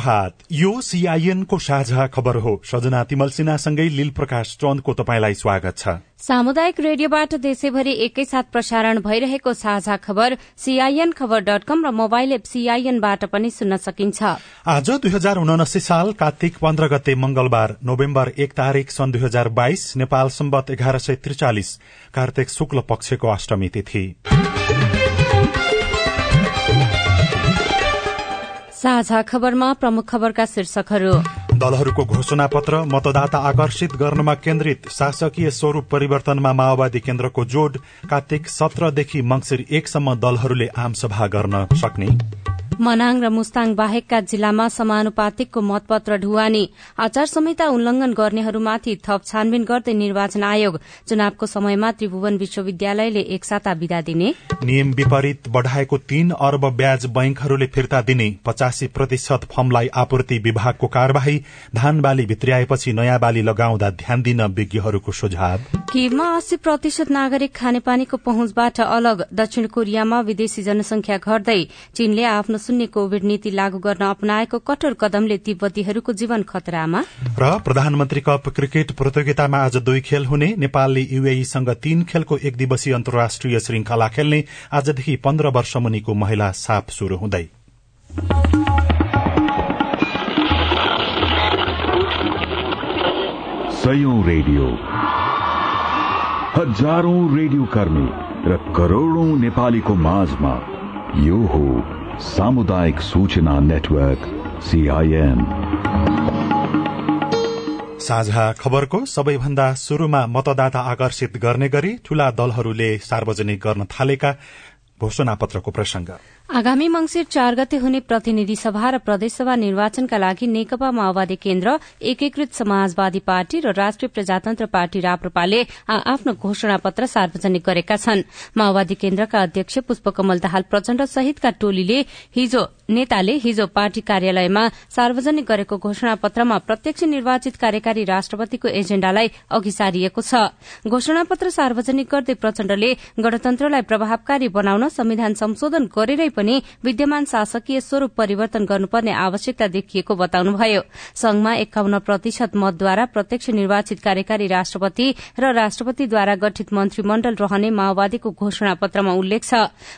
प्रभात। यो सीआईएन को साझा खबर हो। सजना तिमल सिन्हासँगै लील प्रकाश चन्दको तपाईँलाई स्वागत छ। सामुदायिक रेडियोबाट देशैभरि एकैसाथ प्रसारण भइरहेको साझा खबर सीआईएन खबर डट कम र मोबाइल एप सीआईएनबाट पनि सुन्न सकिन्छ। आज दुई हजार उनासी साल कार्तिक पन्ध्र गते मंगलबार नोभेम्बर एक तारीक सन् दुई हजार बाइस नेपाल सम्बत एघार सय त्रिचालिस कार्तिक शुक्ल पक्षको अष्टमी तिथि। साझा खबरमा प्रमुख खबरका शीर्षकहरू। दलहरूको घोषणा पत्र मतदाता आकर्षित गर्नमा केन्द्रित शासकीय स्वरूप परिवर्तनमा माओवादी केन्द्रको जोड कार्तिक सत्रदेखि मंगिर एकसम्म दलहरूले आमसभा गर्न सक्ने। मनाङ र मुस्ताङ बाहेकका जिल्लामा समानुपातिकको मतपत्र ढुवानी आचार संहिता उल्लंघन गर्नेहरूमाथि थप छानबिन गर्दै निर्वाचन आयोग चुनावको समयमा त्रिभुवन विश्वविद्यालयले एक साता विदा दिने। नियम विपरीत बढ़ाएको तीन अर्ब ब्याज बैंकहरूले फिर्ता दिने पचासी प्रतिशत फर्मलाई आपूर्ति विभागको कार्यवाही धान बाली भित्रिआएपछि नयाँ बाली लगाउँदा ध्यान दिन विज्ञहरूको सुझाव। किममा अस्सी प्रतिशत नागरिक खानेपानीको पहुँचबाट अलग दक्षिण कोरियामा विदेशी जनसंख्या घट्दै चीनले आफ्नो शून्य कोविड नीति लागू गर्न अपनाएको कठोर कदमले तिब्बतीहरूको जीवन खतरामा? र प्रधानमन्त्री कप क्रिकेट प्रतियोगितामा आज दुई खेल हुने नेपालले यूएईसँग तीन खेलको एक दिवसीय अन्तर्राष्ट्रिय श्रृंखला खेल्ने आजदेखि पन्ध्र वर्ष मुनिको महिला साप शुरू हुँदै। रेडियो। हजारौं रेडियो कर्मी र करोड़ौं नेपालीको माझमा यो हो सामुदायिक सूचना नेटवर्क सीआईएन साझा खबरको सबैभन्दा शुरूमा मतदाता आकर्षित गर्ने गरी ठूला दलहरूले सार्वजनिक गर्न थालेका घोषणा पत्रको प्रसंग आगामी मंगिर चार गते हुने प्रतिनिधि सभा र प्रदेशसभा निर्वाचनका लागि नेकपा माओवादी केन्द्र एकीकृत समाजवादी पार्टी र राष्ट्रिय प्रजातन्त्र पार्टी राप्रपाले आफ्नो घोषणा पत्र सार्वजनिक गरेका छन्। माओवादी केन्द्रका अध्यक्ष पुष्पकमल दाहाल प्रचण्ड सहितका टोलीले हिजो नेताले हिजो पार्टी कार्यालयमा सार्वजनिक गरेको घोषणा पत्रमा प्रत्यक्ष निर्वाचित कार्यकारी राष्ट्रपतिको एजेण्डालाई अघि सारिएको छ। घोषणा पत्र सार्वजनिक गर्दै प्रचण्डले गणतन्त्रलाई प्रभावकारी बनाउन संविधान संशोधन गरेरै पनि विद्यमान शासकीय स्वरूप परिवर्तन गर्नुपर्ने आवश्यकता देखिएको बताउनुभयो। संघमा एकाउन्न प्रतिशत मतद्वारा प्रत्यक्ष निर्वाचित कार्यकारी राष्ट्रपति र राष्ट्रपतिद्वारा गठित मन्त्रीमण्डल रहने माओवादीको घोषणा पत्रमा उल्लेख छ।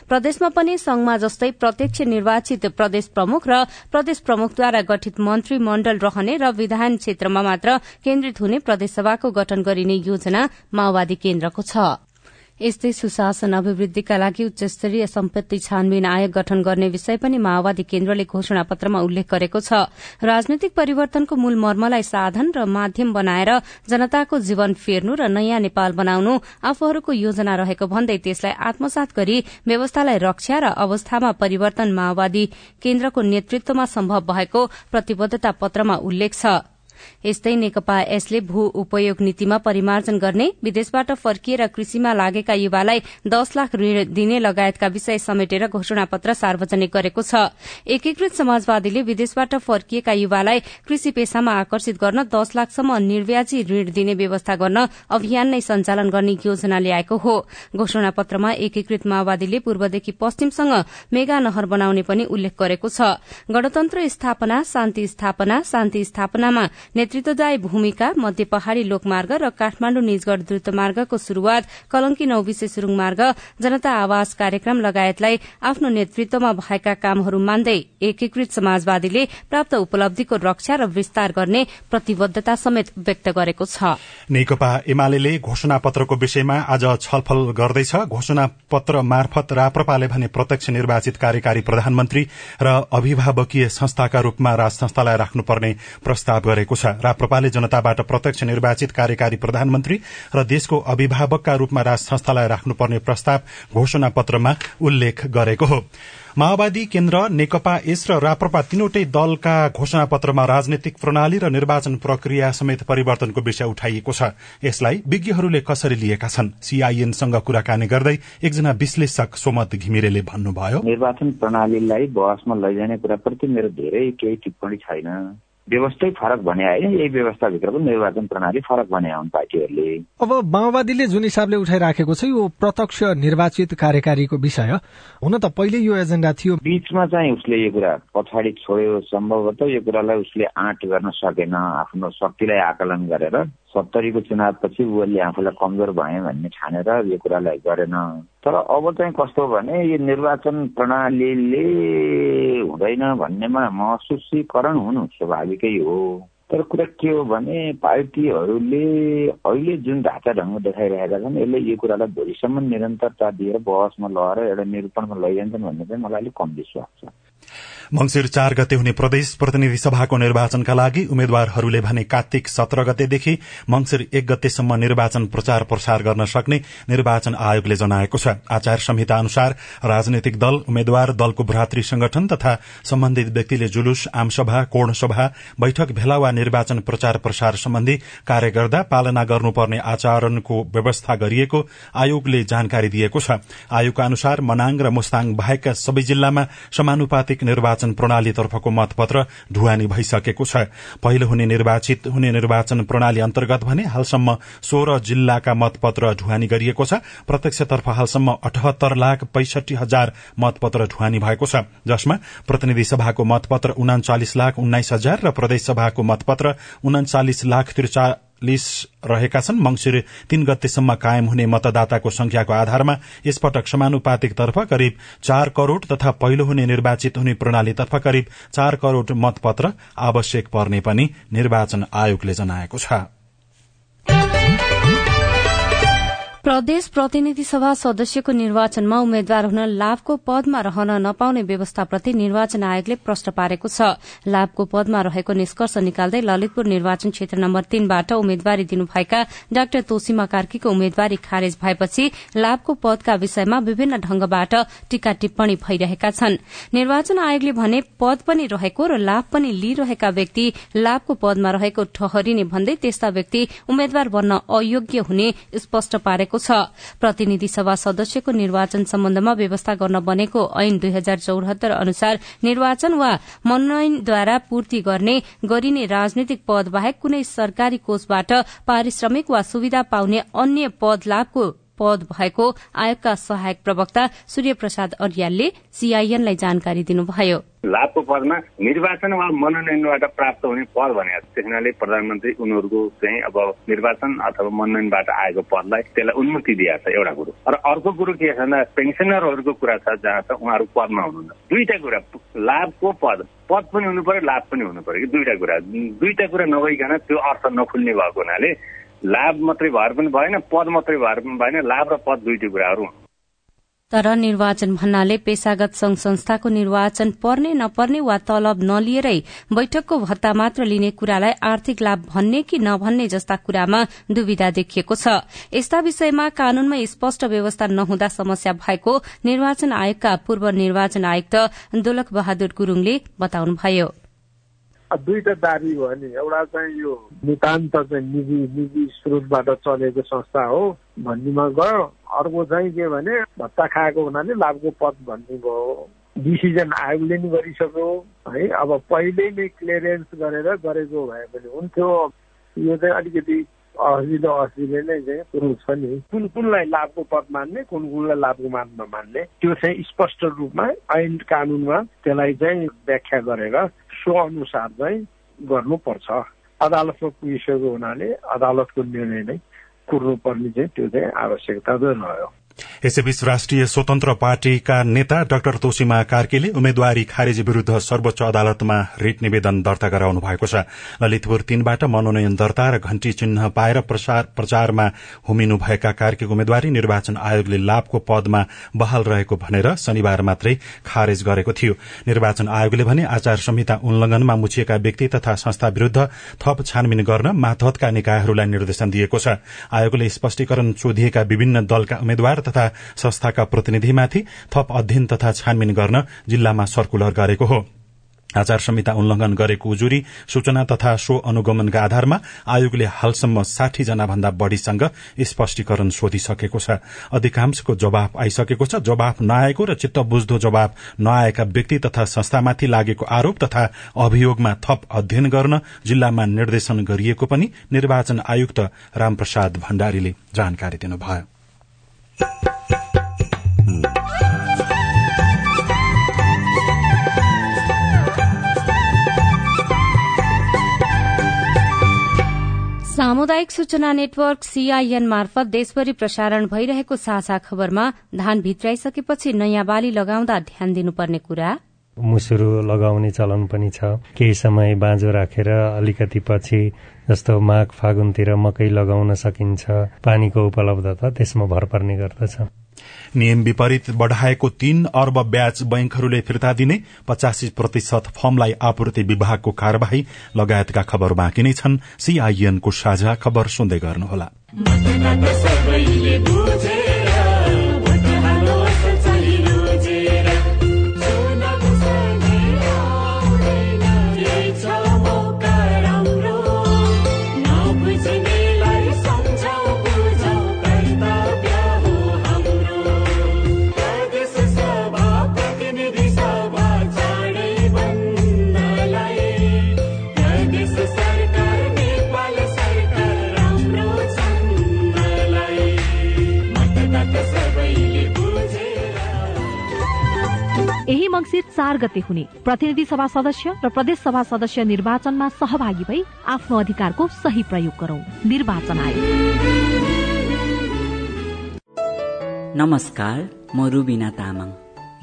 प्रदेशमा पनि संघमा जस्तै प्रत्यक्ष निर्वाचित प्रदेश प्रमुख र प्रदेश प्रमुखद्वारा गठित मन्त्रीमण्डल रहने र विधान क्षेत्रमा मात्र केन्द्रित हुने प्रदेशसभाको गठन गरिने योजना माओवादी केन्द्रको छ। यस्तै सुशासन अभिवृद्धिका लागि उच्च स्तरीय सम्पत्ति छानबिन आयोग गठन गर्ने विषय पनि माओवादी केन्द्रले घोषणा पत्रमा उल्लेख गरेको छ। राजनैतिक परिवर्तनको मूल मर्मलाई साधन र माध्यम बनाएर जनताको जीवन फेर्नु र नयाँ नेपाल बनाउनु आफूहरूको योजना रहेको भन्दै त्यसलाई आत्मसात गरी व्यवस्थालाई रक्षा र अवस्थामा परिवर्तन माओवादी केन्द्रको नेतृत्वमा सम्भव भएको प्रतिबद्धता पत्रमा उल्लेख छ। यस्तै नेकपा यसले भू उपयोग नीतिमा परिमार्जन गर्ने विदेशबाट फर्किएर कृषिमा लागेका युवालाई दश लाख ऋण दिने लगायतका विषय समेटेर घोषणा पत्र सार्वजनिक गरेको छ। एकीकृत समाजवादीले विदेशबाट फर्किएका युवालाई कृषि पेसामा आकर्षित गर्न दश लाखसम्म निर्व्याजी ऋण दिने व्यवस्था गर्न अभियान नै सञ्चालन गर्ने योजना ल्याएको हो। घोषणा पत्रमा एकीकृत माओवादीले पूर्वदेखि पश्चिमसँग मेगा नहर बनाउने पनि उल्लेख गरेको छ। गणतन्त्र स्थापना शान्ति स्थापना शान्ति स्थापनामा नेतृत्वदायी भूमिका मध्य पहाड़ी लोकमार्ग र काठमाण्डु निजगढ़ द्रुतमार्गको शुरूआत कलंकी नौविसे सुरुङ मार्ग जनता आवास कार्यक्रम लगायतलाई आफ्नो नेतृत्वमा भएका कामहरू मान्दै एकीकृत समाजवादीले प्राप्त उपलब्धिको रक्षा र विस्तार गर्ने प्रतिबद्धता समेत व्यक्त गरेको छ। नेकपा एमाले घोषणा पत्रको विषयमा आज छलफल गर्दैछ। घोषणा पत्र मार्फत राप्रपाले भने प्रत्यक्ष निर्वाचित कार्यकारी प्रधानमन्त्री र अभिभावकीय संस्थाका रूपमा राज संस्थालाई राख्नुपर्ने प्रस्ताव गरेको छ। छ। राप्रपाले जनताबाट प्रत्यक्ष निर्वाचित कार्यकारी प्रधानमन्त्री र देशको अभिभावकका रूपमा राज संस्थालाई राख्नुपर्ने प्रस्ताव घोषणा पत्रमा उल्लेख गरेको हो। माओवादी केन्द्र नेकपा एस र राप्रपा तीनवटै दलका घोषणा पत्रमा राजनैतिक प्रणाली र निर्वाचन प्रक्रिया समेत परिवर्तनको विषय उठाइएको छ। यसलाई विज्ञहरूले कसरी लिएका छन्? सीआईएनसँग कुराकानी गर्दै एकजना विश्लेषक सोमत घिमिरेले भन्नुभयो। निर्वाचन प्रणालीलाई बहसमा लैजाने कुराप्रति मेरो धेरै केही टिप्पणी छैन। व्यवस्थै फरक भने होइन यही व्यवस्थाभित्रको निर्वाचन प्रणाली फरक भने हुन् पार्टीहरूले। अब माओवादीले जुन हिसाबले उठाइराखेको छ यो प्रत्यक्ष निर्वाचित कार्यकारीको विषय हुन त पहिले यो एजेन्डा थियो। बीचमा चाहिँ उसले यो कुरा पछाडि छोड्यो सम्भवतः यो कुरालाई उसले आँट गर्न सकेन आफ्नो शक्तिलाई आकलन गरेर। सत्तरीको चुनावपछि उसले आफूलाई कमजोर भए भन्ने ठानेर यो कुरालाई गरेन। तर अब चाहिँ कस्तो भने यो निर्वाचन प्रणालीले हुँदैन भन्नेमा महसुसीकरण हुनु स्वाभाविकै हो। तर कुरा के हो भने पार्टीहरूले अहिले जुन ढाँचा ढङ्ग देखाइरहेका छन् यसले यो कुरालाई भोलिसम्म निरन्तरता दिएर बहसमा लगाएर एउटा निरूपणमा लैजान्छन् भन्ने चाहिँ मलाई अलिक कम विश्वास छ। मंगिर चार गते हुने प्रदेश प्रतिनिधि सभाको निर्वाचनका लागि उम्मेद्वारहरूले भने कार्तिक सत्र गतेदेखि मंगिर एक गतेसम्म निर्वाचन प्रचार प्रसार गर्न सक्ने निर्वाचन आयोगले जनाएको छ। आचार संहिता अनुसार राजनैतिक दल उम्मेद्वार दलको भ्रातृ संगठन तथा सम्बन्धित व्यक्तिले जुलुस आमसभा कोणसभा बैठक भेला वा निर्वाचन प्रचार प्रसार सम्बन्धी कार्य गर्दा पालना गर्नुपर्ने आचरणको व्यवस्था गरिएको आयोगले जानकारी दिएको छ। आयोगका अनुसार मनाङ र मुस्ताङ बाहेकका सबै जिल्लामा समानुपातिक निर्वाचन निर्वाचन प्रणालीतर्फको मतपत्र ढुवानी भइसकेको छ। पहिलो हुने निर्वाचित हुने निर्वाचन प्रणाली अन्तर्गत भने हालसम्म सोह्र जिल्लाका मतपत्र ढुवानी गरिएको छ। प्रत्यक्षतर्फ हालसम्म अठहत्तर लाख पैसठी हजार मतपत्र ढुवानी भएको छ। जसमा प्रतिनिधि सभाको मतपत्र उनाचालिस लाख उन्नाइस हजार र प्रदेश सभाको मतपत्र उनाचालिस लाख त्रिचालिस रहेका छन्। मंगिर तीन गतेसम्म कायम हुने मतदाताको संख्याको आधारमा यसपटक समानुपातिकतर्फ करिब चार करोड़ तथा पहिलो हुने निर्वाचित हुने प्रणालीतर्फ करिब चार करोड़ मतपत्र आवश्यक पर्ने पनि निर्वाचन आयोगले जनाएको छ। प्रदेश प्रतिनिधि सभा सदस्यको निर्वाचनमा उम्मेद्वार हुन लाभको पदमा रहन नपाउने व्यवस्थाप्रति निर्वाचन आयोगले प्रश्न पारेको छ। लाभको पदमा रहेको निष्कर्ष निकाल्दै ललितपुर निर्वाचन क्षेत्र नम्बर तीनबाट उम्मेद्वारी दिनुभएका डाक्टर तोसिमा कार्कीको उम्मेद्वारी खारेज भएपछि लाभको पदका विषयमा विभिन्न ढंगबाट टीका टिप्पणी भइरहेका छन्। निर्वाचन आयोगले भने पद पनि रहेको र लाभ पनि लिइरहेका व्यक्ति लाभको पदमा रहेको ठहरिने भन्दै त्यस्ता व्यक्ति उम्मेद्वार बन्न अयोग्य हुने स्पष्ट पारेको छ। प्रतिनिधि सभा सदस्यको निर्वाचन सम्बन्धमा व्यवस्था गर्न बनेको ऐन दुई हजार चौहत्तर अनुसार निर्वाचन वा मनोनयनद्वारा पूर्ति गर्ने गरिने राजनीतिक पद बाहेक कुनै सरकारी कोषबाट पारिश्रमिक वा सुविधा पाउने अन्य पद लाभको पद भएको आयोगका सहायक प्रवक्ता सूर्य प्रसाद अर्यालले सीआईएनलाई जानकारी दिनुभयो। लाभको पदमा निर्वाचन वा मनोनयनबाट प्राप्त हुने पद भने त्यस प्रधानमन्त्री उनीहरूको चाहिँ अब निर्वाचन अथवा मनोनयनबाट आएको पदलाई त्यसलाई उन्मुक्ति दिएको छ एउटा कुरो। र अर्को कुरो के छ भन्दा पेन्सनरहरूको कुरा छ जहाँ छ उहाँहरू पदमा हुनुहुन्छ दुईटा कुरा लाभको पद। पद पनि हुनु पर्यो लाभ पनि हुनु पर्यो कि दुईटा कुरा। दुईटा कुरा नभइकन त्यो अर्थ नखुल्ने भएको हुनाले लाभ मात्रै भएर पनि भएन पद मात्रै भएर पनि भएन लाभ र पद दुइटै कुराहरू तर निर्वाचन भन्नाले पेशागत संघ संस्थाको निर्वाचन पर्ने नपर्ने वा तलब नलिएरै बैठकको भत्ता मात्र लिने कुरालाई आर्थिक लाभ भन्ने कि नभन्ने जस्ता कुरामा दुविधा देखिएको छ। यस्ता विषयमा कानूनमा स्पष्ट व्यवस्था नहुँदा समस्या भएको निर्वाचन आयोगका पूर्व निर्वाचन आयुक्त दोलक बहादुर गुरूङले बताउनुभयो। दुईटा दाबी भयो नि। एउटा चाहिँ यो नितान्त चाहिँ निजी निजी स्रोतबाट चलेको संस्था हो भन्नेमा गयो अर्को चाहिँ के भने भत्ता खाएको हुनाले लाभको पद भन्ने भयो। डिसिजन आयोगले नि गरिसक्यो। है अब पहिल्यै नै क्लियरेन्स गरेर गरेको भए पनि हुन्थ्यो। यो चाहिँ अलिकति असिलो असिले नै चाहिँ कुरो छ नि। कुन कुनलाई लाभको पद मान्ने कुन कुनलाई लाभको मान नमान्ने त्यो चाहिँ स्पष्ट रूपमा ऐन कानुनमा त्यसलाई चाहिँ व्याख्या गरेर सो अनुसार चाहिँ गर्नुपर्छ। अदालतमा पुगिसकेको हुनाले अदालतको निर्णय नै कुर्नुपर्ने चाहिँ त्यो चाहिँ आवश्यकता चाहिँ रह्यो। यसैबीच राष्ट्रिय स्वतन्त्र पार्टीका नेता डाक्टर तोसिमा कार्कीले उम्मेद्वारी खारेजी विरूद्ध सर्वोच्च अदालतमा रिट निवेदन दर्ता गराउनु भएको छ। ललितपुर तीनबाट मनोनयन दर्ता र घण्टी चिन्ह पाएर प्रचारमा हुमिनुभएका कार्कीको उम्मेद्वारी निर्वाचन आयोगले लाभको पदमा बहाल रहेको भनेर शनिबार मात्रै खारेज गरेको थियो। निर्वाचन आयोगले भने आचार संहिता उल्लंघनमा मुछिएका व्यक्ति तथा संस्था विरूद्ध थप छानबिन गर्न मातहतका निकायहरूलाई निर्देशन दिएको छ। आयोगले स्पष्टीकरण सोधिएका विभिन्न दलका उम्मेद्वार तथा संस्थाका प्रतिनिधिमाथि थप अध्ययन तथा छानबिन गर्न जिल्लामा सर्कुलर गरेको हो। आचार संहिता उल्लंघन गरेको उजुरी सूचना तथा सो अनुगमनका आधारमा आयोगले हालसम्म साठी जना भन्दा बढ़ीसँग स्पष्टीकरण सोधिसकेको छ। अधिकांशको जवाफ आइसकेको छ। जवाफ नआएको र चित्त बुझ्दो जवाफ नआएका व्यक्ति तथा संस्थामाथि लागेको आरोप तथा अभियोगमा थप अध्ययन गर्न जिल्लामा निर्देशन गरिएको पनि निर्वाचन आयुक्त रामप्रसाद भण्डारीले जानकारी दिनुभयो। सामुदायिक सूचना नेटवर्क सीआईएन मार्फत देशभरि प्रसारण भइरहेको साझा खबरमा धान भित्राइसकेपछि नयाँ बाली लगाउँदा ध्यान दिनुपर्ने कुरा? मुसुरो लगाउने चलन पनि छ। केही समय बाँझो राखेर अलिकति पछि जस्तो माघ फागुनतिर मकै लगाउन सकिन्छ। पानीको उपलब्धता त्यसमा भर पर्ने गर्दछ। नियम विपरीत बढ़ाएको तीन अर्ब ब्याज बैंकहरूले फिर्ता दिने पचासी प्रतिशत फर्मलाई आपूर्ति विभागको कार्यवाही लगायतका खबर बाँकी नै छन्। सीआईएनको साझा खबर सुन्दै गर्नुहोला। चार गते हुने प्रतिनिधि सभा सदस्य र प्रदेश सभा सदस्य निर्वाचनमा सहभागी भई आफ्नो अधिकारको सही प्रयोग गरौं। निर्वाचन आयोग। नमस्कार म रुबिना तामाङ।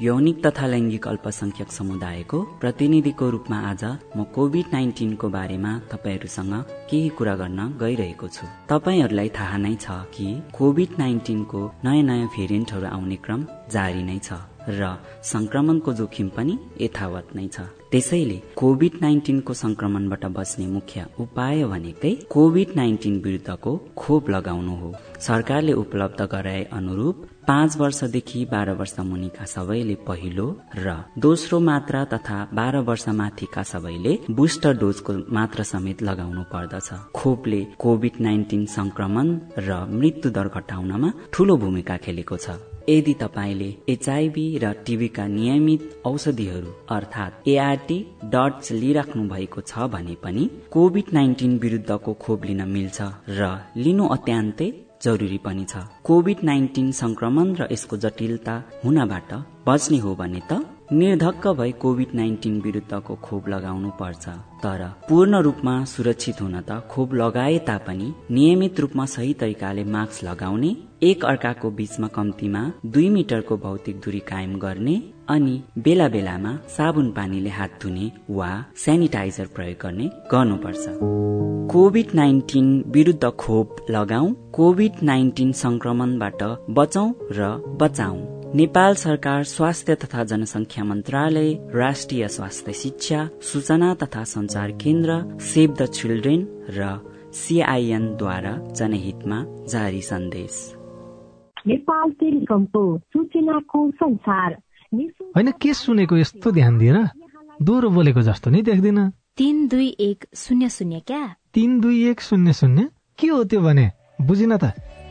यौनिक तथा लैङ्गिक अल्पसंख्यक समुदायको प्रतिनिधिको रूपमा आज म कोभिड नाइन्टिनको बारेमा तपाईँहरूसँग केही कुरा गर्न गइरहेको छु। तपाईँहरूलाई थाहा नै छ कि कोभिड नाइन्टिनको नयाँ नयाँ भेरिएन्टहरू आउने क्रम जारी नै छ। र संक्रमणको जोखिम पनि यथावत नै छ। त्यसैले कोभिड नाइन्टिनको संक्रमणबाट बच्ने मुख्य उपाय भनेकै कोभिड नाइन्टिन विरुद्धको खोप लगाउनु हो। सरकारले उपलब्ध गराए अनुरूप पाँच वर्षदेखि बाह्र वर्ष मुनिका सबैले पहिलो र दोस्रो मात्रा तथा बाह्र वर्ष माथिका सबैले बुस्टर डोजको मात्रा समेत लगाउनु पर्दछ। खोपले कोभिड नाइन्टिन संक्रमण र मृत्यु दर घटाउनमा ठूलो भूमिका खेलेको छ। यदि तपाईँले एचआईभी र टिभीका नियमित औषधिहरू अर्थात् एआरटी डट्स लिइराख्नु भएको छ भने पनि कोभिड नाइन्टिन विरुद्धको खोप लिन मिल्छ र लिनु अत्यन्तै जरुरी पनि छ। कोभिड नाइन्टिन संक्रमण र यसको जटिलता हुनबाट बच्ने हो भने त निर्धक्क भई कोभिड नाइन्टिन विरुद्धको खोप लगाउनु पर्छ। तर पूर्ण रूपमा सुरक्षित हुन त खोप लगाए तापनि नियमित रूपमा सही तरिकाले मास्क लगाउने एक अर्काको बीचमा कम्तीमा दुई मिटरको भौतिक दूरी कायम गर्ने अनि बेला बेलामा साबुन पानीले हात धुने वा सेनिटाइजर प्रयोग गर्ने गर्नुपर्छ। कोभिड नाइन्टिन विरुद्ध खोप लगाऊ कोभिड नाइन्टिन संक्रमणबाट बचौ र बचाउ। नेपाल सरकार स्वास्थ्य तथा जनसंख्या मन्त्रालय राष्ट्रिय स्वास्थ्य शिक्षा सूचना तथा संचार केन्द्र सेभ द चिल्ड्रेन र सिआइएनद्वारा जनहितमा जारी सन्देश। नेपाल टेलिकमको सूचनाको संसार। होइन के सुनेको यस्तो ध्यान दिएर दोहोरो बोलेको जस्तो नि देख्दिन। तिन दुई एक शून्य शून्य क्या? तिन दुई एक शून्य शून्य? के हो त्यो भने? बुझिन त।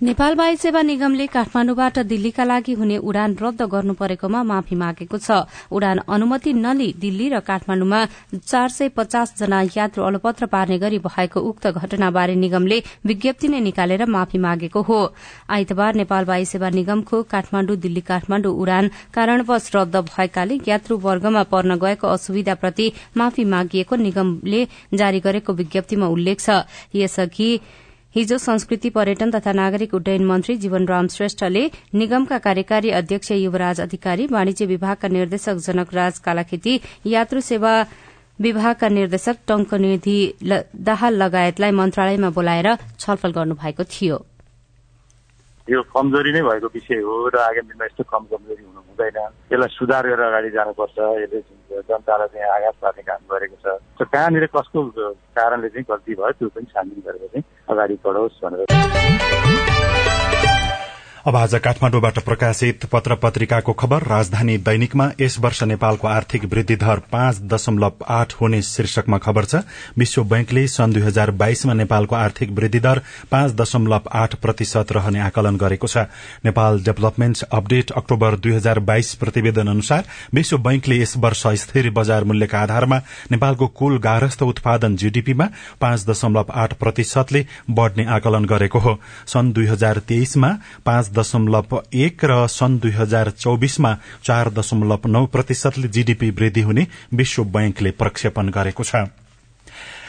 नेपाल वायु सेवा निगमले काठमाण्डुबाट दिल्लीका लागि हुने उडान रद्द गर्नु परेकोमा माफी मागेको छ। उडान अनुमति नलिई दिल्ली र काठमाण्डुमा चार सय पचास जना यात्रु अलपत्र पार्ने गरी भएको उक्त घटनाबारे निगमले विज्ञप्ति नै निकालेर माफी मागेको हो। आइतबार नेपाल वायु सेवा निगमको काठमाण्डु दिल्ली काठमाण्डु उडान कारणवश रद्द भएकाले यात्रु वर्गमा पर्न गएको असुविधाप्रति माफी मागिएको निगमले जारी गरेको विज्ञप्तिमा उल्लेख छ। यसअघि हिजो संस्कृति पर्यटन तथा नागरिक उड्डयन मन्त्री जीवनराम श्रेष्ठले निगमका कार्यकारी अध्यक्ष युवराज अधिकारी वाणिज्य विभागका निर्देशक जनकराज कालाखेती यात्रु सेवा विभागका निर्देशक टंकनिधि दाहाल लगायतलाई मन्त्रालयमा बोलाएर छलफल गर्नुभएको थियो। यो कमजोरी नै भएको विषय हो र आगामी दिनमा यस्तो कम कमजोरी हुनु हुँदैन। यसलाई सुधार गरेर अगाडि जानुपर्छ। यसले जनतालाई चाहिँ आघात पार्ने काम गरेको छ। कहाँनिर कसको कारणले चाहिँ गल्ती भयो त्यो पनि छानबिन गरेर चाहिँ अगाडि बढोस् भनेर। अब आज काठमाण्डुबाट प्रकाशित पत्र पत्रिकाको खबर राजधानी दैनिकमा यस वर्ष नेपालको आर्थिक वृद्धि दर पाँच दशमलव आठ हुने शीर्षकमा खबर छ। विश्व बैंकले सन् दुई हजार बाइसमा नेपालको आर्थिक वृद्धि दर पाँच दशमलव आठ प्रतिशत रहने आकलन गरेको छ। नेपाल डेभलपमेन्ट अपडेट अक्टोबर दुई हजार बाइस प्रतिवेदन अनुसार विश्व बैंकले यस वर्ष स्थिर बजार मूल्यका आधारमा नेपालको कुल गारस्थ उत्पादन जीडीपीमा पाँच दशमलव आठ प्रतिशतले बढ़ने आकलन गरेको हो। सन् दुई हजार तेइसमा दशमलव एक र सन् दुई हजार चौबिसमा चार दशमलव नौ प्रतिशतले जीडीपी वृद्धि हुने विश्व बैंकले प्रक्षेपण गरेको छ।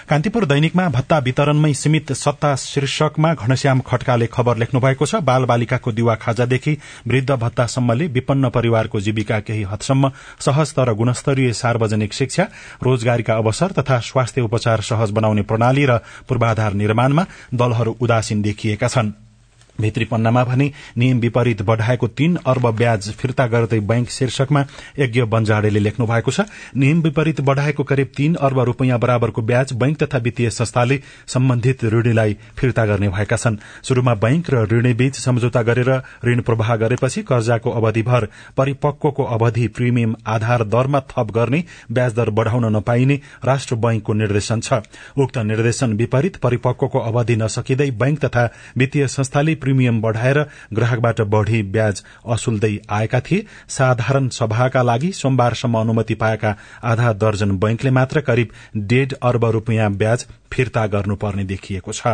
कान्तिपुर दैनिकमा भत्ता वितरणमै सीमित सत्ता शीर्षकमा घनश्याम खड्काले खबर लेख्नु भएको छ। बाल बालिकाको दिवा खाजादेखि वृद्ध भत्तासम्मले विपन्न परिवारको जीविका केही हदसम्म सहज तर गुणस्तरीय सार्वजनिक शिक्षा रोजगारीका अवसर तथा स्वास्थ्य उपचार सहज बनाउने प्रणाली र पूर्वाधार निर्माणमा दलहरू उदासीन देखिएका छनृ। भित्री पन्नामा भने नियम विपरीत बढ़ाएको तीन अर्ब ब्याज फिर्ता गर्दै बैंक शीर्षकमा यज्ञ बन्जाडेले लेख्नु भएको छ। नियम विपरीत बढ़ाएको करिब तीन अर्ब रूपियाँ बराबरको ब्याज बैंक तथा वित्तीय संस्थाले सम्बन्धित ऋणीलाई फिर्ता गर्ने भएका छन्। शुरूमा बैंक र ऋणीबीच सम्झौता गरेर ऋण प्रवाह गरेपछि कर्जाको अवधिभर परिपक्वको अवधि प्रिमियम आधार दरमा थप गर्ने ब्याज दर बढ़ाउन नपाइने राष्ट्र बैंकको निर्देशन छ। उक्त निर्देशन विपरीत परिपक्वको अवधि नसकिँदै बैंक तथा वित्तीय संस्थाले प्रिमियम बढ़ाएर ग्राहकबाट बढ़ी ब्याज असुल्दै आएका थिए। साधारण सभाका लागि सोमबारसम्म अनुमति पाएका आधा दर्जन बैंकले मात्र करिब डेढ़ अर्ब रूपियाँ ब्याज फिर्ता गर्नुपर्ने देखिएको छ।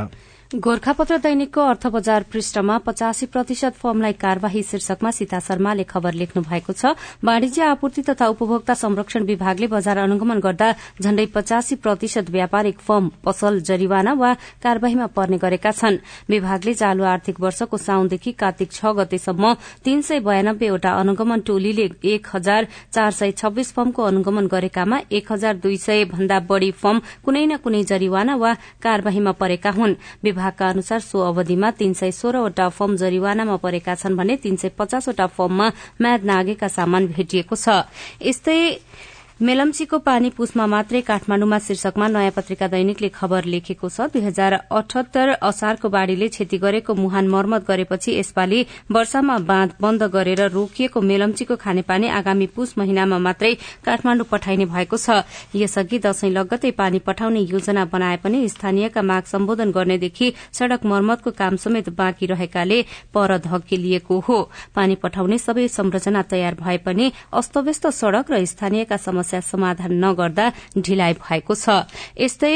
गोर्खापत्र दैनिकको अर्थ बजार पृष्ठमा पचासी प्रतिशत फर्मलाई कार्यवाही शीर्षकमा सीता शर्माले खबर लेख्नु भएको छ। वाणिज्य आपूर्ति तथा उपभोक्ता संरक्षण विभागले बजार अनुगमन गर्दा झण्डै पचासी प्रतिशत व्यापारिक फर्म पसल जरिवाना वा कार्यवाहीमा पर्ने गरेका छन्। विभागले चालू आर्थिक वर्षको साउनदेखि कार्तिक छ गतेसम्म तीन सय बयानब्बेवटा अनुगमन टोलीले एक हजार चार सय छब्बीस फर्मको अनुगमन गरेकामा एक हजार दुई सय भन्दा बढ़ी फर्म कुनै न कुनै जरिवाना वा कार्यवाहीमा परेका हुन्। विभागका अनुसार सो अवधिमा तीन सय सोह्रवटा फर्म जरिवानामा परेका छन् भने तीन सय पचासवटा फर्ममा म्याद नागेका सामान भेटिएको छ। मेलम्चीको पानी पुसमा मात्रै काठमाण्डुमा शीर्षकमा नयाँ पत्रिका दैनिकले खबर लेखेको छ। दुई हजार अठहत्तर असारको बाढ़ीले क्षति गरेको मुहान मर्मत गरेपछि यसपालि वर्षामा बाँध बन्द गरेर रोकिएको मेलम्चीको खानेपानी आगामी पुस महिनामा मात्रै काठमाण्डु पठाइने भएको छ। यसअघि दशैं लगत्तै पानी पठाउने योजना बनाए पनि स्थानीयका माग सम्बोधन गर्नेदेखि सड़क मर्मतको काम समेत बाँकी रहेकाले पर धकेलिएको हो। पानी पठाउने सबै संरचना तयार भए पनि अस्तव्यस्त सड़क र स्थानीयका समस्या समस्या समाधान नगर्दा ढिलाइ भएको छ। यस्तै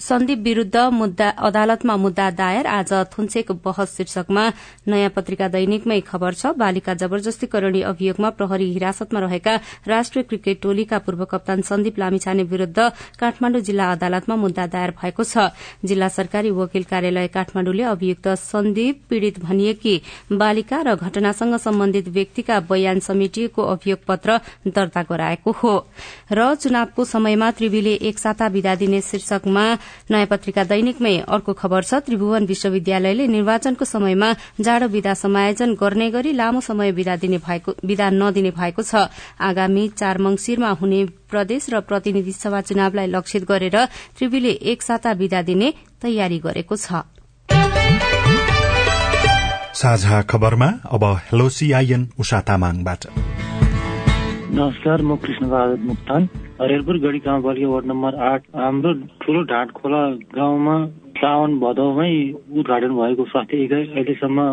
सन्दीप विरूद्ध मुद्दा अदालतमा मुद्दा दायर। आज थुन्सेक बहस शीर्षकमा नयाँ पत्रिका दैनिकमै खबर छ। बालिका जबरजस्तीकरणी अभियोगमा प्रहरी हिरासतमा रहेका राष्ट्रिय क्रिकेट टोलीका पूर्व कप्तान सन्दीप लामिछाने विरूद्ध काठमाण्डु जिल्ला अदालतमा मुद्दा दायर भएको छ। जिल्ला सरकारी वकिल कार्यालय काठमाण्डुले अभियुक्त सन्दीप पीड़ित भनिएकी बालिका र घटनासँग सम्बन्धित व्यक्तिका बयान समेटिएको अभियोग पत्र दर्ता गराएको हो। र चुनावको समयमा त्रिवीले एकसाता विदा दिने शीर्षकमा नयाँ पत्रिका दैनिकमै अर्को खबर छ। त्रिभुवन विश्वविद्यालयले निर्वाचनको समयमा जाडो विदा समायोजन गर्ने गरी लामो समय विदा नदिने भएको छ। आगामी चार मंगिरमा हुने प्रदेश र प्रतिनिधि सभा चुनावलाई लक्षित गरेर त्रिवीले एक साता विदा दिने तयारी गरेको छ। साझा खबरमा अब हेलो सीआईएन उषा तामाङबाट। नमस्कार म कृष्ण बहादुर मुक्तान। हरेलपुर गढी गाउँ बलिया वार्ड नम्बर आठ हाम्रो ठुलो ढाँट खोला गाउँमा साउन भदौमै उद्घाटन भएको स्वास्थ्य इकाइ अहिलेसम्म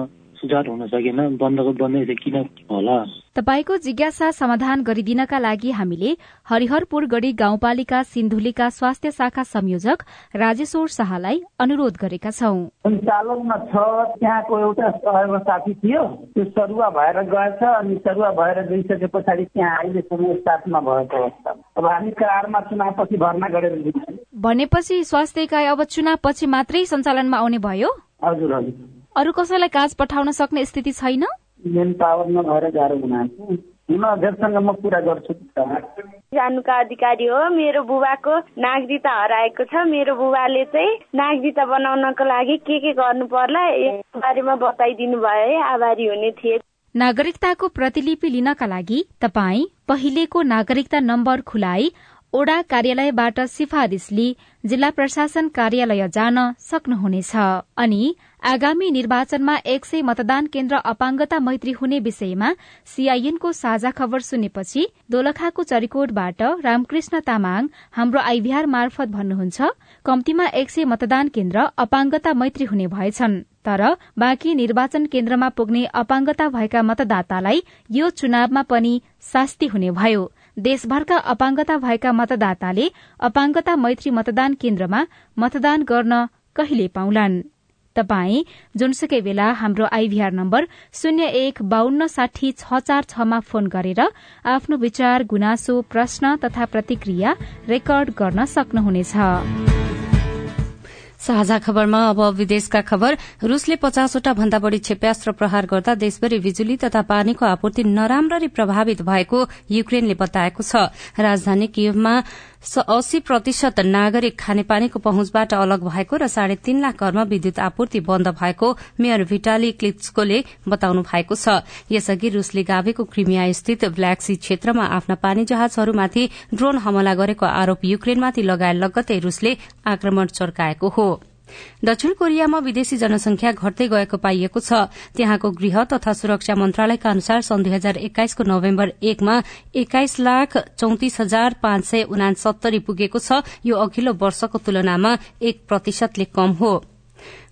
सुचार हुन सकेन बन्दको बन्दै किन होला? तपाईँको जिज्ञासा समाधान गरिदिनका लागि हामीले हरिहरपुर गढ़ी गाउँपालिका सिन्धुलीका स्वास्थ्य शाखा संयोजक राजेश्वर शाहलाई अनुरोध गरेका छौं। सञ्चालनमा छ त्यहाँको एउटा सहयोग साथी थियो। त्यो सरुवा भएर गएछ अनि सरुवा भएर गइसके पछाडि त्यहाँ अहिलेसम्म स्टाफमा भएको अवस्था। अब हामी कारमा चुनावपछि भर्ना गरेर भनेपछि स्वास्थ्य इकाइ अब चुनावपछि मात्रै सञ्चालनमा आउने भयो? हजुर हजुर। अरू कसैलाई काज पठाउन सक्ने स्थिति छैन? मेन पावर नभएर गाह्रो हुन अध्यक्षसँग म कुरा गर्छु। जानुका अधिकारी हो। मेरो बुबाको नागरिकता हराएको छ। मेरो बुबाले चाहिँ नागरिकता बनाउनको लागि के के गर्नु पर्ला यस बारेमा बताइदिनु भयो है। आभारी हुने थिए। नागरिकताको प्रतिलिपि लिनका लागि तपाई पहिलेको नागरिकता नम्बर खुलाई ओडा कार्यालयबाट सिफारिश लिई जिल्ला प्रशासन कार्यालय जान सक्नुहुनेछ। अनि आगामी निर्वाचनमा एक सय मतदान केन्द्र अपाङ्गता मैत्री हुने विषयमा सीआईएनको साझा खबर सुनेपछि दोलखाको चरिकोटबाट रामकृष्ण तामाङ हाम्रो आइभीआर मार्फत भन्नुहुन्छ कम्तीमा एक सय मतदान केन्द्र अपाङ्गता मैत्री हुने भएछन् तर बाँकी निर्वाचन केन्द्रमा पुग्ने अपाङ्गता भएका मतदातालाई यो चुनावमा पनि शास्ति हुने भयो। देशभरका अपाङ्गता भएका मतदाताले अपाङ्गता मैत्री मतदान केन्द्रमा मतदान गर्न कहिले पाउलान्? तपाई जुनसुकै बेला हाम्रो आइभीआर नम्बर शून्य एक बान्न साठी छ चार छमा फोन गरेर आफ्नो विचार गुनासो प्रश्न तथा प्रतिक्रिया रेकर्ड गर्न सक्नुहुनेछ। साझा खबरमा अब विदेशका खबर। रूसले पचासवटा भन्दा बढ़ी क्षेप्यास्त्र प्रहार गर्दा देशभरि बिजुली तथा पानीको आपूर्ति नराम्ररी प्रभावित भएको युक्रेनले बताएको छ। राजधानी कियवमा अस्सी प्रतिशत नागरिक खानेपानीको पहुँचबाट अलग भएको र साढे तीन लाख घरमा विद्युत आपूर्ति बन्द भएको मेयर भिटाली क्लिप्सकोले बताउनु भएको छ। यसअघि रूसले गावेको क्रिमिया स्थित ब्ल्याक सी क्षेत्रमा आफ्ना पानी जहाजहरूमाथि ड्रोन हमला गरेको आरोप युक्रेनमाथि लगाए लगत्तै रूसले आक्रमण चर्काएको हो। दक्षिण कोरियामा विदेशी जनसंख्या घट्दै गएको पाइएको छ। त्यहाँको गृह तथा सुरक्षा मन्त्रालयका अनुसार सन् दुई हजार एक्काइसको नोभेम्बर एकमा एक्काइस लाख चौतिस हजार पाँच सय उनासत्तरी पुगेको छ। यो अघिल्लो वर्षको तुलनामा एक प्रतिशतले कम हो।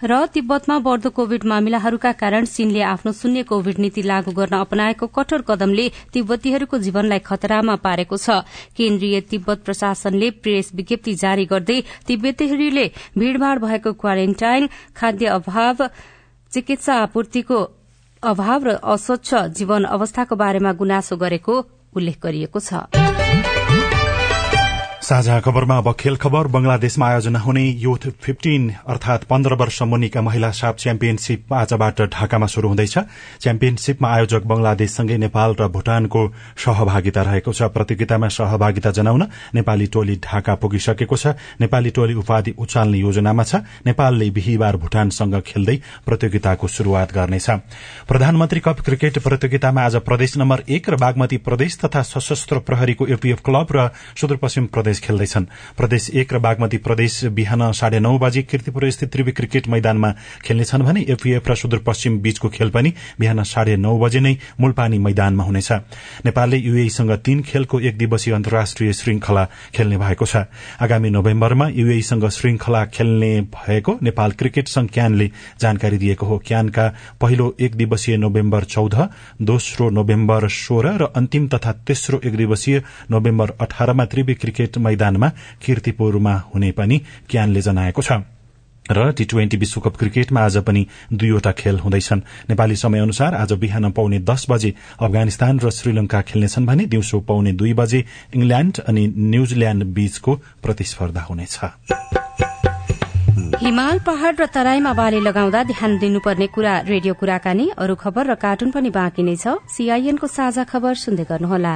र तिब्बतमा बढ़दो कोविड मामिलाहरूका कारण चीनले आफ्नो शून्य कोविड नीति लागू गर्न अपनाएको कठोर कदमले तिब्बतीहरूको जीवनलाई खतरामा पारेको छ। केन्द्रीय तिब्बत प्रशासनले प्रेस विज्ञप्ति जारी गर्दै तिब्बतीहरूले भीड़भाड़ भएको क्वारेन्टाइन खाद्य अभाव चिकित्सा आपूर्तिको अभाव र अस्वच्छ जीवन अवस्थाको बारेमा गुनासो गरेको उल्लेख गरिएको छ। साझा खबरमा अब खेल खबर बंगलादेशमा आयोजना हुने युथ फिफ्टिन अर्थात पन्ध्र वर्ष मुनिका महिला साप च्याम्पियनशीप आजबाट ढाकामा शुरू हुँदैछ। च्याम्पियनशीपमा आयोजक बंगलादेशसँगै नेपाल र भूटानको सहभागिता रहेको छ। प्रतियोगितामा सहभागिता जनाउन नेपाली टोली ढाका पुगिसकेको छ। नेपाली टोली उपाधि उचाल्ने योजनामा छ। नेपालले बिहिबार भूटानसँग खेल्दै प्रतियोगिताको शुरूआत गर्नेछ। प्रधानमन्त्री कप क्रिकेट प्रतियोगितामा आज प्रदेश नम्बर एक र बागमती प्रदेश तथा सशस्त्र प्रहरीको एपीएफ क्लब र सुदूरपश्चिम प्रदेश खेल्दैछन्। प्रदेश एक र बागमती प्रदेश बिहान साढे नौ बजे किर्तिपुर स्थित त्रिवी क्रिकेट मैदानमा खेल्नेछन् भने एफीएफ र सुदूरपश्चिम बीचको खेल पनि बिहान साढे नौ बजे नै मूलपानी मैदानमा हुनेछ। नेपालले युएईसँग तीन खेलको एक दिवसीय अन्तर्राष्ट्रिय श्रृंखला खेल्ने भएको छ। आगामी नोभेम्बरमा युएईसँग श्रृंखला खेल्ने भएको नेपाल क्रिकेट संघ क्यानले जानकारी दिएको हो। क्यानका पहिलो एक दिवसीय नोभेम्बर चौध दोस्रो नोभेम्बर सोह्र र अन्तिम तथा तेस्रो एक दिवसीय नोभेम्बर अठारमा त्रिवी क्रिकेट मैदानमा किर्तिपुरमा हुने पनि क्यानले जनाएको छ। र टी ट्वेन्टी विश्वकप क्रिकेटमा आज पनि दुईवटा खेल हुँदैछन्। नेपाली समय अनुसार आज बिहान पाउने दस बजे अफगानिस्तान र श्रीलंका खेल्नेछन् भने दिउँसो पाउने दुई बजे इंग्ल्याण्ड अनि न्यूजील्याण्ड बीचको प्रतिस्पर्धा हुनेछ। हिमाल पहाड़ र तराईमा बाली लगाउँदा ध्यान दिनुपर्ने कुरा रेडियो कुराकानी अरू खबर र कार्टुन पनि बाँकी नै छ। सीआईएनको साझा खबर सुन्दै गर्नुहोला।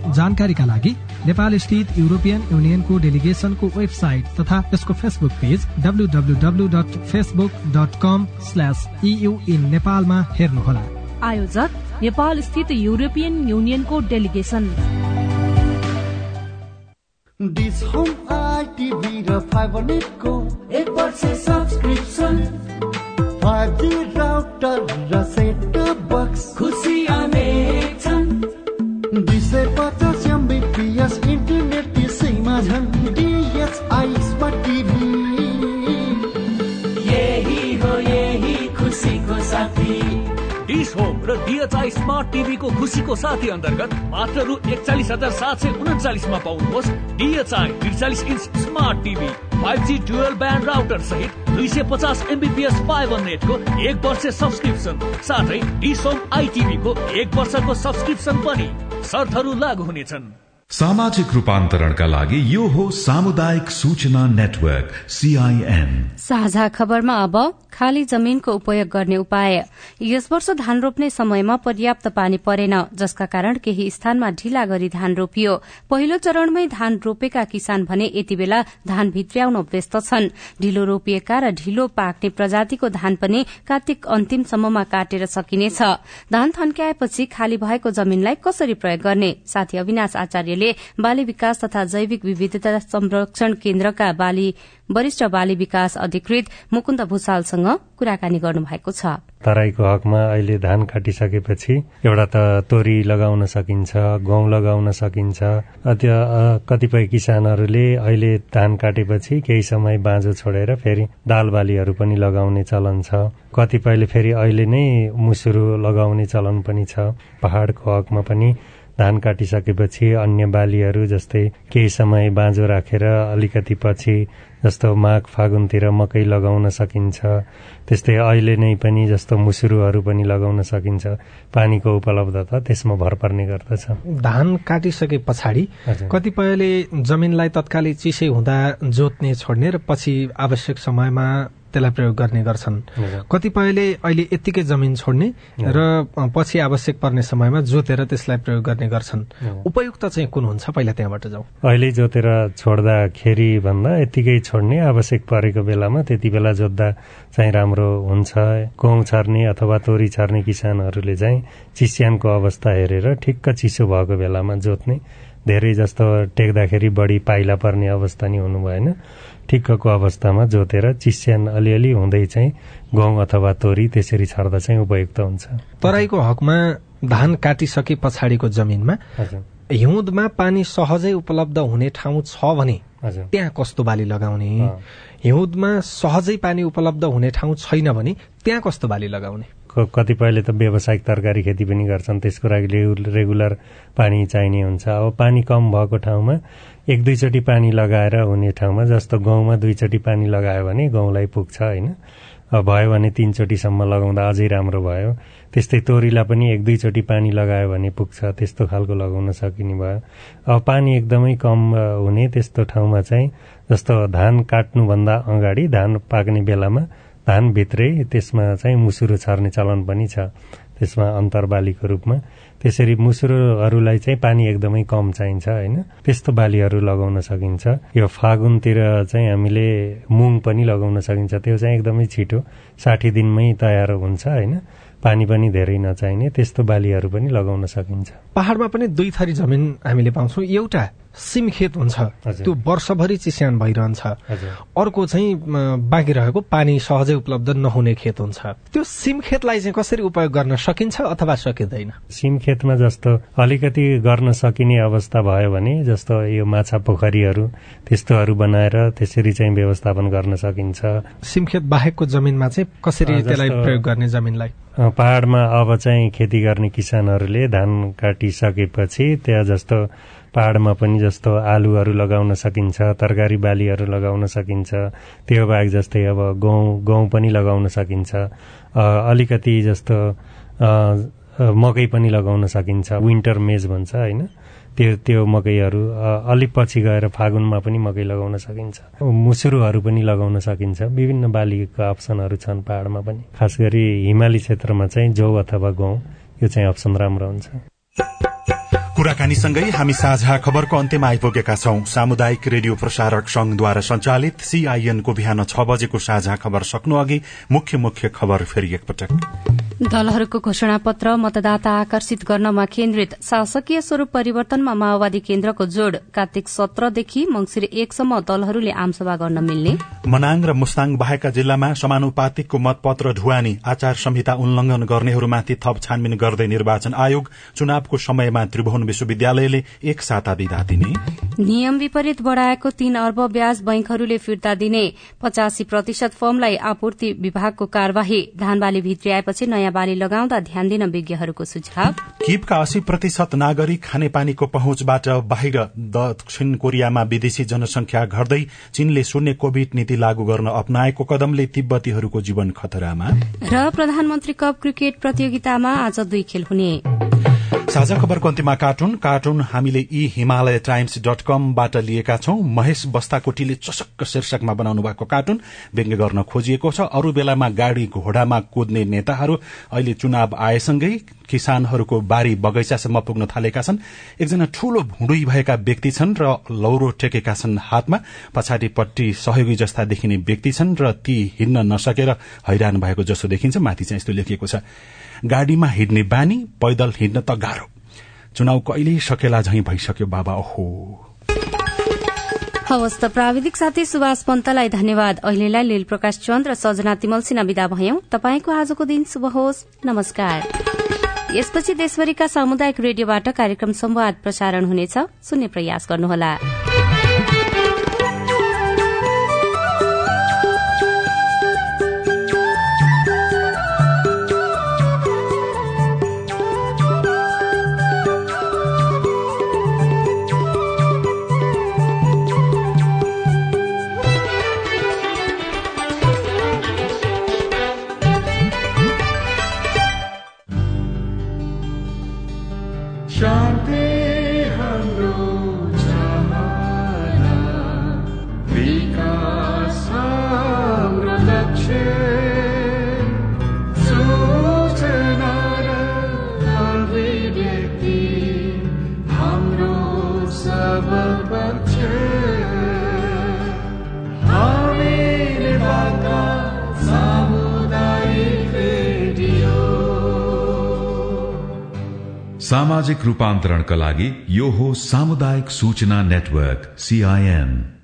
जानकारीका लागि नेपाल स्थित युरोपियन युनियनको डेलिगेशनको वेबसाइट तथा यसको Facebook page W dot Facebook dot com slash EU in नेपालमा हेर्नुहोला। आयोजक नेपाल स्थित युरोपियन युनियनको वर्ष सब्सक्रिप्सन। डिएचआई स्मार्ट टिभीको खुसीको साथी अन्तर्गत मात्र रु एकचालिस हजार सात सय उन्चालिसमा पाउनुहोस्। डिएचआई त्रिचालिस inch smart TV five G dual band router सहित दुई सय पचास एमबिपिएस फाइबर नेटको एक वर्ष सब्सक्रिप्सन। साथै डिस होम आइटिभीको एक वर्षको सब्सक्रिप्सन पनि शर्तहरू लागू हुनेछन्। सामाजिक रूपान्तरणका लागि यो हो सामुदायिक सूचना नेटवर्क सीआईएन साझा खबरमा अब खाली जमीनको उपयोग गर्ने उपाय। यस वर्ष धान रोप्ने समयमा पर्याप्त पानी परेन जसका कारण केही स्थानमा ढिला गरी धान रोपियो। पहिलो चरणमै धान रोपेका किसान भने यति बेला धान भित्र्याउन व्यस्त छन्। ढिलो रोपिएका र ढिलो पाक्ने प्रजातिको धान पनि कार्तिक अन्तिमसम्ममा काटेर सकिनेछ। धान थन्क्याएपछि खाली भएको जमीनलाई कसरी प्रयोग गर्ने? साथी अविनाश आचार्यले बाली विकास तथा जैविक विविधता संरक्षण केन्द्रका बाली वरिष्ठ बाली विकास अधिकृत मुकुन्द भूषालसँग कुराकानी गर्नुभएको छ। तराईको हकमा अहिले धान काटिसकेपछि एउटा त तोरी लगाउन सकिन्छ गहुँ लगाउन सकिन्छ। कतिपय किसानहरूले अहिले धान काटेपछि केही समय बाँझो छोडेर फेरि दाल बालीहरू पनि लगाउने चलन छ। कतिपयले फेरि अहिले नै मुसुरो लगाउने चलन पनि छ। पहाड़को हकमा पनि धान काटिसकेपछि अन्य बालीहरू जस्तै केही समय बाँझो राखेर अलिकति पछि जस्तो माघ फागुनतिर मकै लगाउन सकिन्छ। त्यस्तै अहिले नै पनि जस्तो मुसुरोहरू पनि लगाउन सकिन्छ। पानीको उपलब्धता त्यसमा भर पर्ने गर्दछ। धान काटिसके पछाडि कतिपयले जमिनलाई तत्कालै चिसै हुँदा जोत्ने छोड्ने र पछि आवश्यक समयमा त्यसलाई प्रयोग गर्ने गर्छन्। कतिपयले अहिले यत्तिकै जमिन छोड्ने र पछि आवश्यक पर्ने समयमा जोतेर त्यसलाई प्रयोग गर्ने गर्छन्। उपयुक्त चाहिँ कुन हुन्छ? पहिला त्यहाँबाट जाउँ अहिले जोतेर छोड्दाखेरि भन्दा यत्तिकै छोड्ने आवश्यक परेको बेलामा त्यति बेला जोत्दा चाहिँ राम्रो हुन्छ। गहुँ छर्ने अथवा तोरी छर्ने किसानहरूले चाहिँ चिस्यानको अवस्था हेरेर ठिक्क चिसो भएको बेलामा जोत्ने धेरै जस्तो टेक्दाखेरि बढी पाइला पर्ने अवस्था नि हुनु भएन। ठिक्कको अवस्थामा जोतेर चिस्यान अलिअलि हुँदै चाहिँ गहुँ अथवा तोरी त्यसरी छर्दा चाहिँ उपयुक्त हुन्छ। तराईको हकमा धान काटिसके पछाडिको जमिनमा हिउँदमा पानी सहजै उपलब्ध हुने ठाउँ छ भने त्यहाँ कस्तो बाली लगाउने? हिउँदमा सहजै पानी उपलब्ध हुने ठाउँ छैन भने त्यहाँ कस्तो बाली लगाउने? कतिपयले त व्यावसायिक तरकारी खेती पनि गर्छन् त्यसको लागि रेगुलर पानी चाहिने हुन्छ। अब पानी कम भएको ठाउँमा एक दुईचोटि पानी लगाएर हुने ठाउँमा जस्तो गहुँमा दुईचोटि पानी लगायो भने गहुँलाई पुग्छ होइन? भयो भने तिनचोटिसम्म लगाउँदा अझै राम्रो भयो। त्यस्तै तोरीलाई पनि एक दुईचोटि पानी लगायो भने पुग्छ त्यस्तो खालको लगाउन सकिने भयो। अब पानी एकदमै कम हुने त्यस्तो ठाउँमा चाहिँ जस्तो धान काट्नुभन्दा अगाडि धान पाक्ने बेलामा धानभित्रै त्यसमा चाहिँ मुसुरो छर्ने चलन पनि छ। त्यसमा अन्तरबालीको रूपमा। त्यसरी मुसुरोहरूलाई चाहिँ पानी एकदमै कम चाहिन्छ होइन? त्यस्तो बालीहरू लगाउन सकिन्छ। यो फागुनतिर चाहिँ हामीले मुङ पनि लगाउन सकिन्छ। त्यो चाहिँ एकदमै छिटो साठी दिनमै तयार हुन्छ होइन? पानी पनि धेरै नचाहिने त्यस्तो बालीहरू पनि लगाउन सकिन्छ। पहाड़मा पनि दुई थरी जमिन हामीले पाउँछौँ। एउटा सिम खेत हुन्छ त्यो वर्षभरि चिस्यान भइरहन्छ। अर्को चाहिँ बाँकी रहेको पानी सहजै उपलब्ध नहुने खेत हुन्छ। त्यो सिम खेतलाई चाहिँ कसरी उपयोग गर्न सकिन्छ अथवा सकिँदैन? सिम खेतमा जस्तो अलिकति गर्न सकिने अवस्था भयो भने जस्तो यो माछा पोखरीहरू त्यस्तोहरू बनाएर त्यसरी चाहिँ व्यवस्थापन गर्न सकिन्छ। सिम खेत बाहेकको जमिनमा चाहिँ कसरी त्यसलाई प्रयोग गर्ने जमिनलाई? पहाड़मा अब चाहिँ खेती गर्ने किसानहरूले धान काटिसकेपछि त्यहाँ जस्तो पहाडमा पनि जस्तो आलुहरू लगाउन सकिन्छ तरकारी बालीहरू लगाउन सकिन्छ त्यो बाहेक जस्तै अब गहुँ गहुँ पनि लगाउन सकिन्छ अलिकति जस्तो मकै पनि लगाउन सकिन्छ विन्टर मेज भन्छ होइन? त्यो त्यो मकैहरू अलिक पछि गएर फागुनमा पनि मकै लगाउन सकिन्छ। मुसुरोहरू पनि लगाउन सकिन्छ। विभिन्न बालीका अप्सनहरू छन् पहाडमा पनि। खास गरी हिमाली क्षेत्रमा चाहिँ जौ अथवा गहुँ यो चाहिँ अप्सन राम्रो हुन्छ। कुराकानीसँगै हामी साझा खबरको अन्त्यमा आइपुगेका छौं। सामुदायिक रेडियो प्रसारक संघद्वारा संचालित सीआईएनको बिहान छ बजेको साझा खबर सक्नु अघि मुख्य मुख्य खबर फेरि एकपटक। दलहरूको घोषणा पत्र मतदाता आकर्षित गर्नमा केन्द्रित। शासकीय स्वरूप परिवर्तनमा माओवादी केन्द्रको जोड़। कार्तिक सत्रदेखि मंगिर एकसम्म दलहरूले आमसभा गर्न मिल्ने। मनाङ र मुस्ताङ बाहेका जिल्लामा समानुपातिकको मतपत्र ढुवानी आचार संहिता उल्लंघन गर्नेहरूमाथि थप छानबिन गर्दै निर्वाचन आयोग चुनावको समयमा त्रिभुवन विश्वविद्यालयले एक साता विदा दिने। नियम विपरीत बढ़ाएको तीन अर्ब ब्याज बैंकहरूले फिर्ता दिने। पचासी प्रतिशत फर्मलाई आपूर्ति विभागको कार्यवाही धान बाली भित्रिआएपछि नयाँ बाली लगाउँदा ध्यान दिन विज्ञहरूको सुझाव। किपका अस्सी प्रतिशत नागरिक खानेपानीको पहुँचबाट बाहिर दक्षिण कोरियामा विदेशी जनसंख्या घट्दै चीनले शून्य कोविड नीति लागू गर्न अप्नाएको कदमले तिब्बतीहरूको जीवन खतरामा। र प्रधानमन्त्री कप क्रिकेट प्रतियोगितामा आज दुई खेल हुने। साझा खबरको अन्त्यमा कार्टुन। कार्टुन हामीले यी हिमालय टाइम्स डट कमबाट लिएका छौं। महेश बस्ताकोटीले चसक्क शीर्षकमा बनाउनु भएको कार्टुन व्यङ्ग्य गर्न खोजिएको छ। अरू बेलामा गाड़ी घोडामा कुद्ने नेताहरू अहिले चुनाव आएसँगै किसानहरूको बारी बगैँचासम्म पुग्न थालेका छन्। एकजना ठूलो भुँडुई भएका व्यक्ति छन् र लौरो टेकेका छन् हातमा। पछाडिपट्टि सहयोगी जस्ता देखिने व्यक्ति छन् र ती हिँड्न नसकेर हैरान भएको जसो देखिन्छ। माथि चाहिँ यस्तो लेखिएको छ। गाड़ीमा हिँड्ने बानी पैदल हिँड्न त गाह्रो। चुनाव कहिले सकेला झै भइसक्यो बाबा ओहो। हवस् त प्राविधिक साथी सुभाष पन्तलाई धन्यवाद। अहिलेलाई लील प्रकाश चन्द र सजना तिमल सिन्हा विदा भयौं। तपाईँको आजको दिन शुभ होस्। नमस्कार। यसपछि देशभरिका सामुदायिक रेडियोबाट कार्यक्रम संवाद प्रसारण हुनेछ। सुन्ने प्रयास गर्नुहोला। सामाजिक रूपान्तरणका लागि यो हो सामुदायिक सूचना नेटवर्क सीआईएन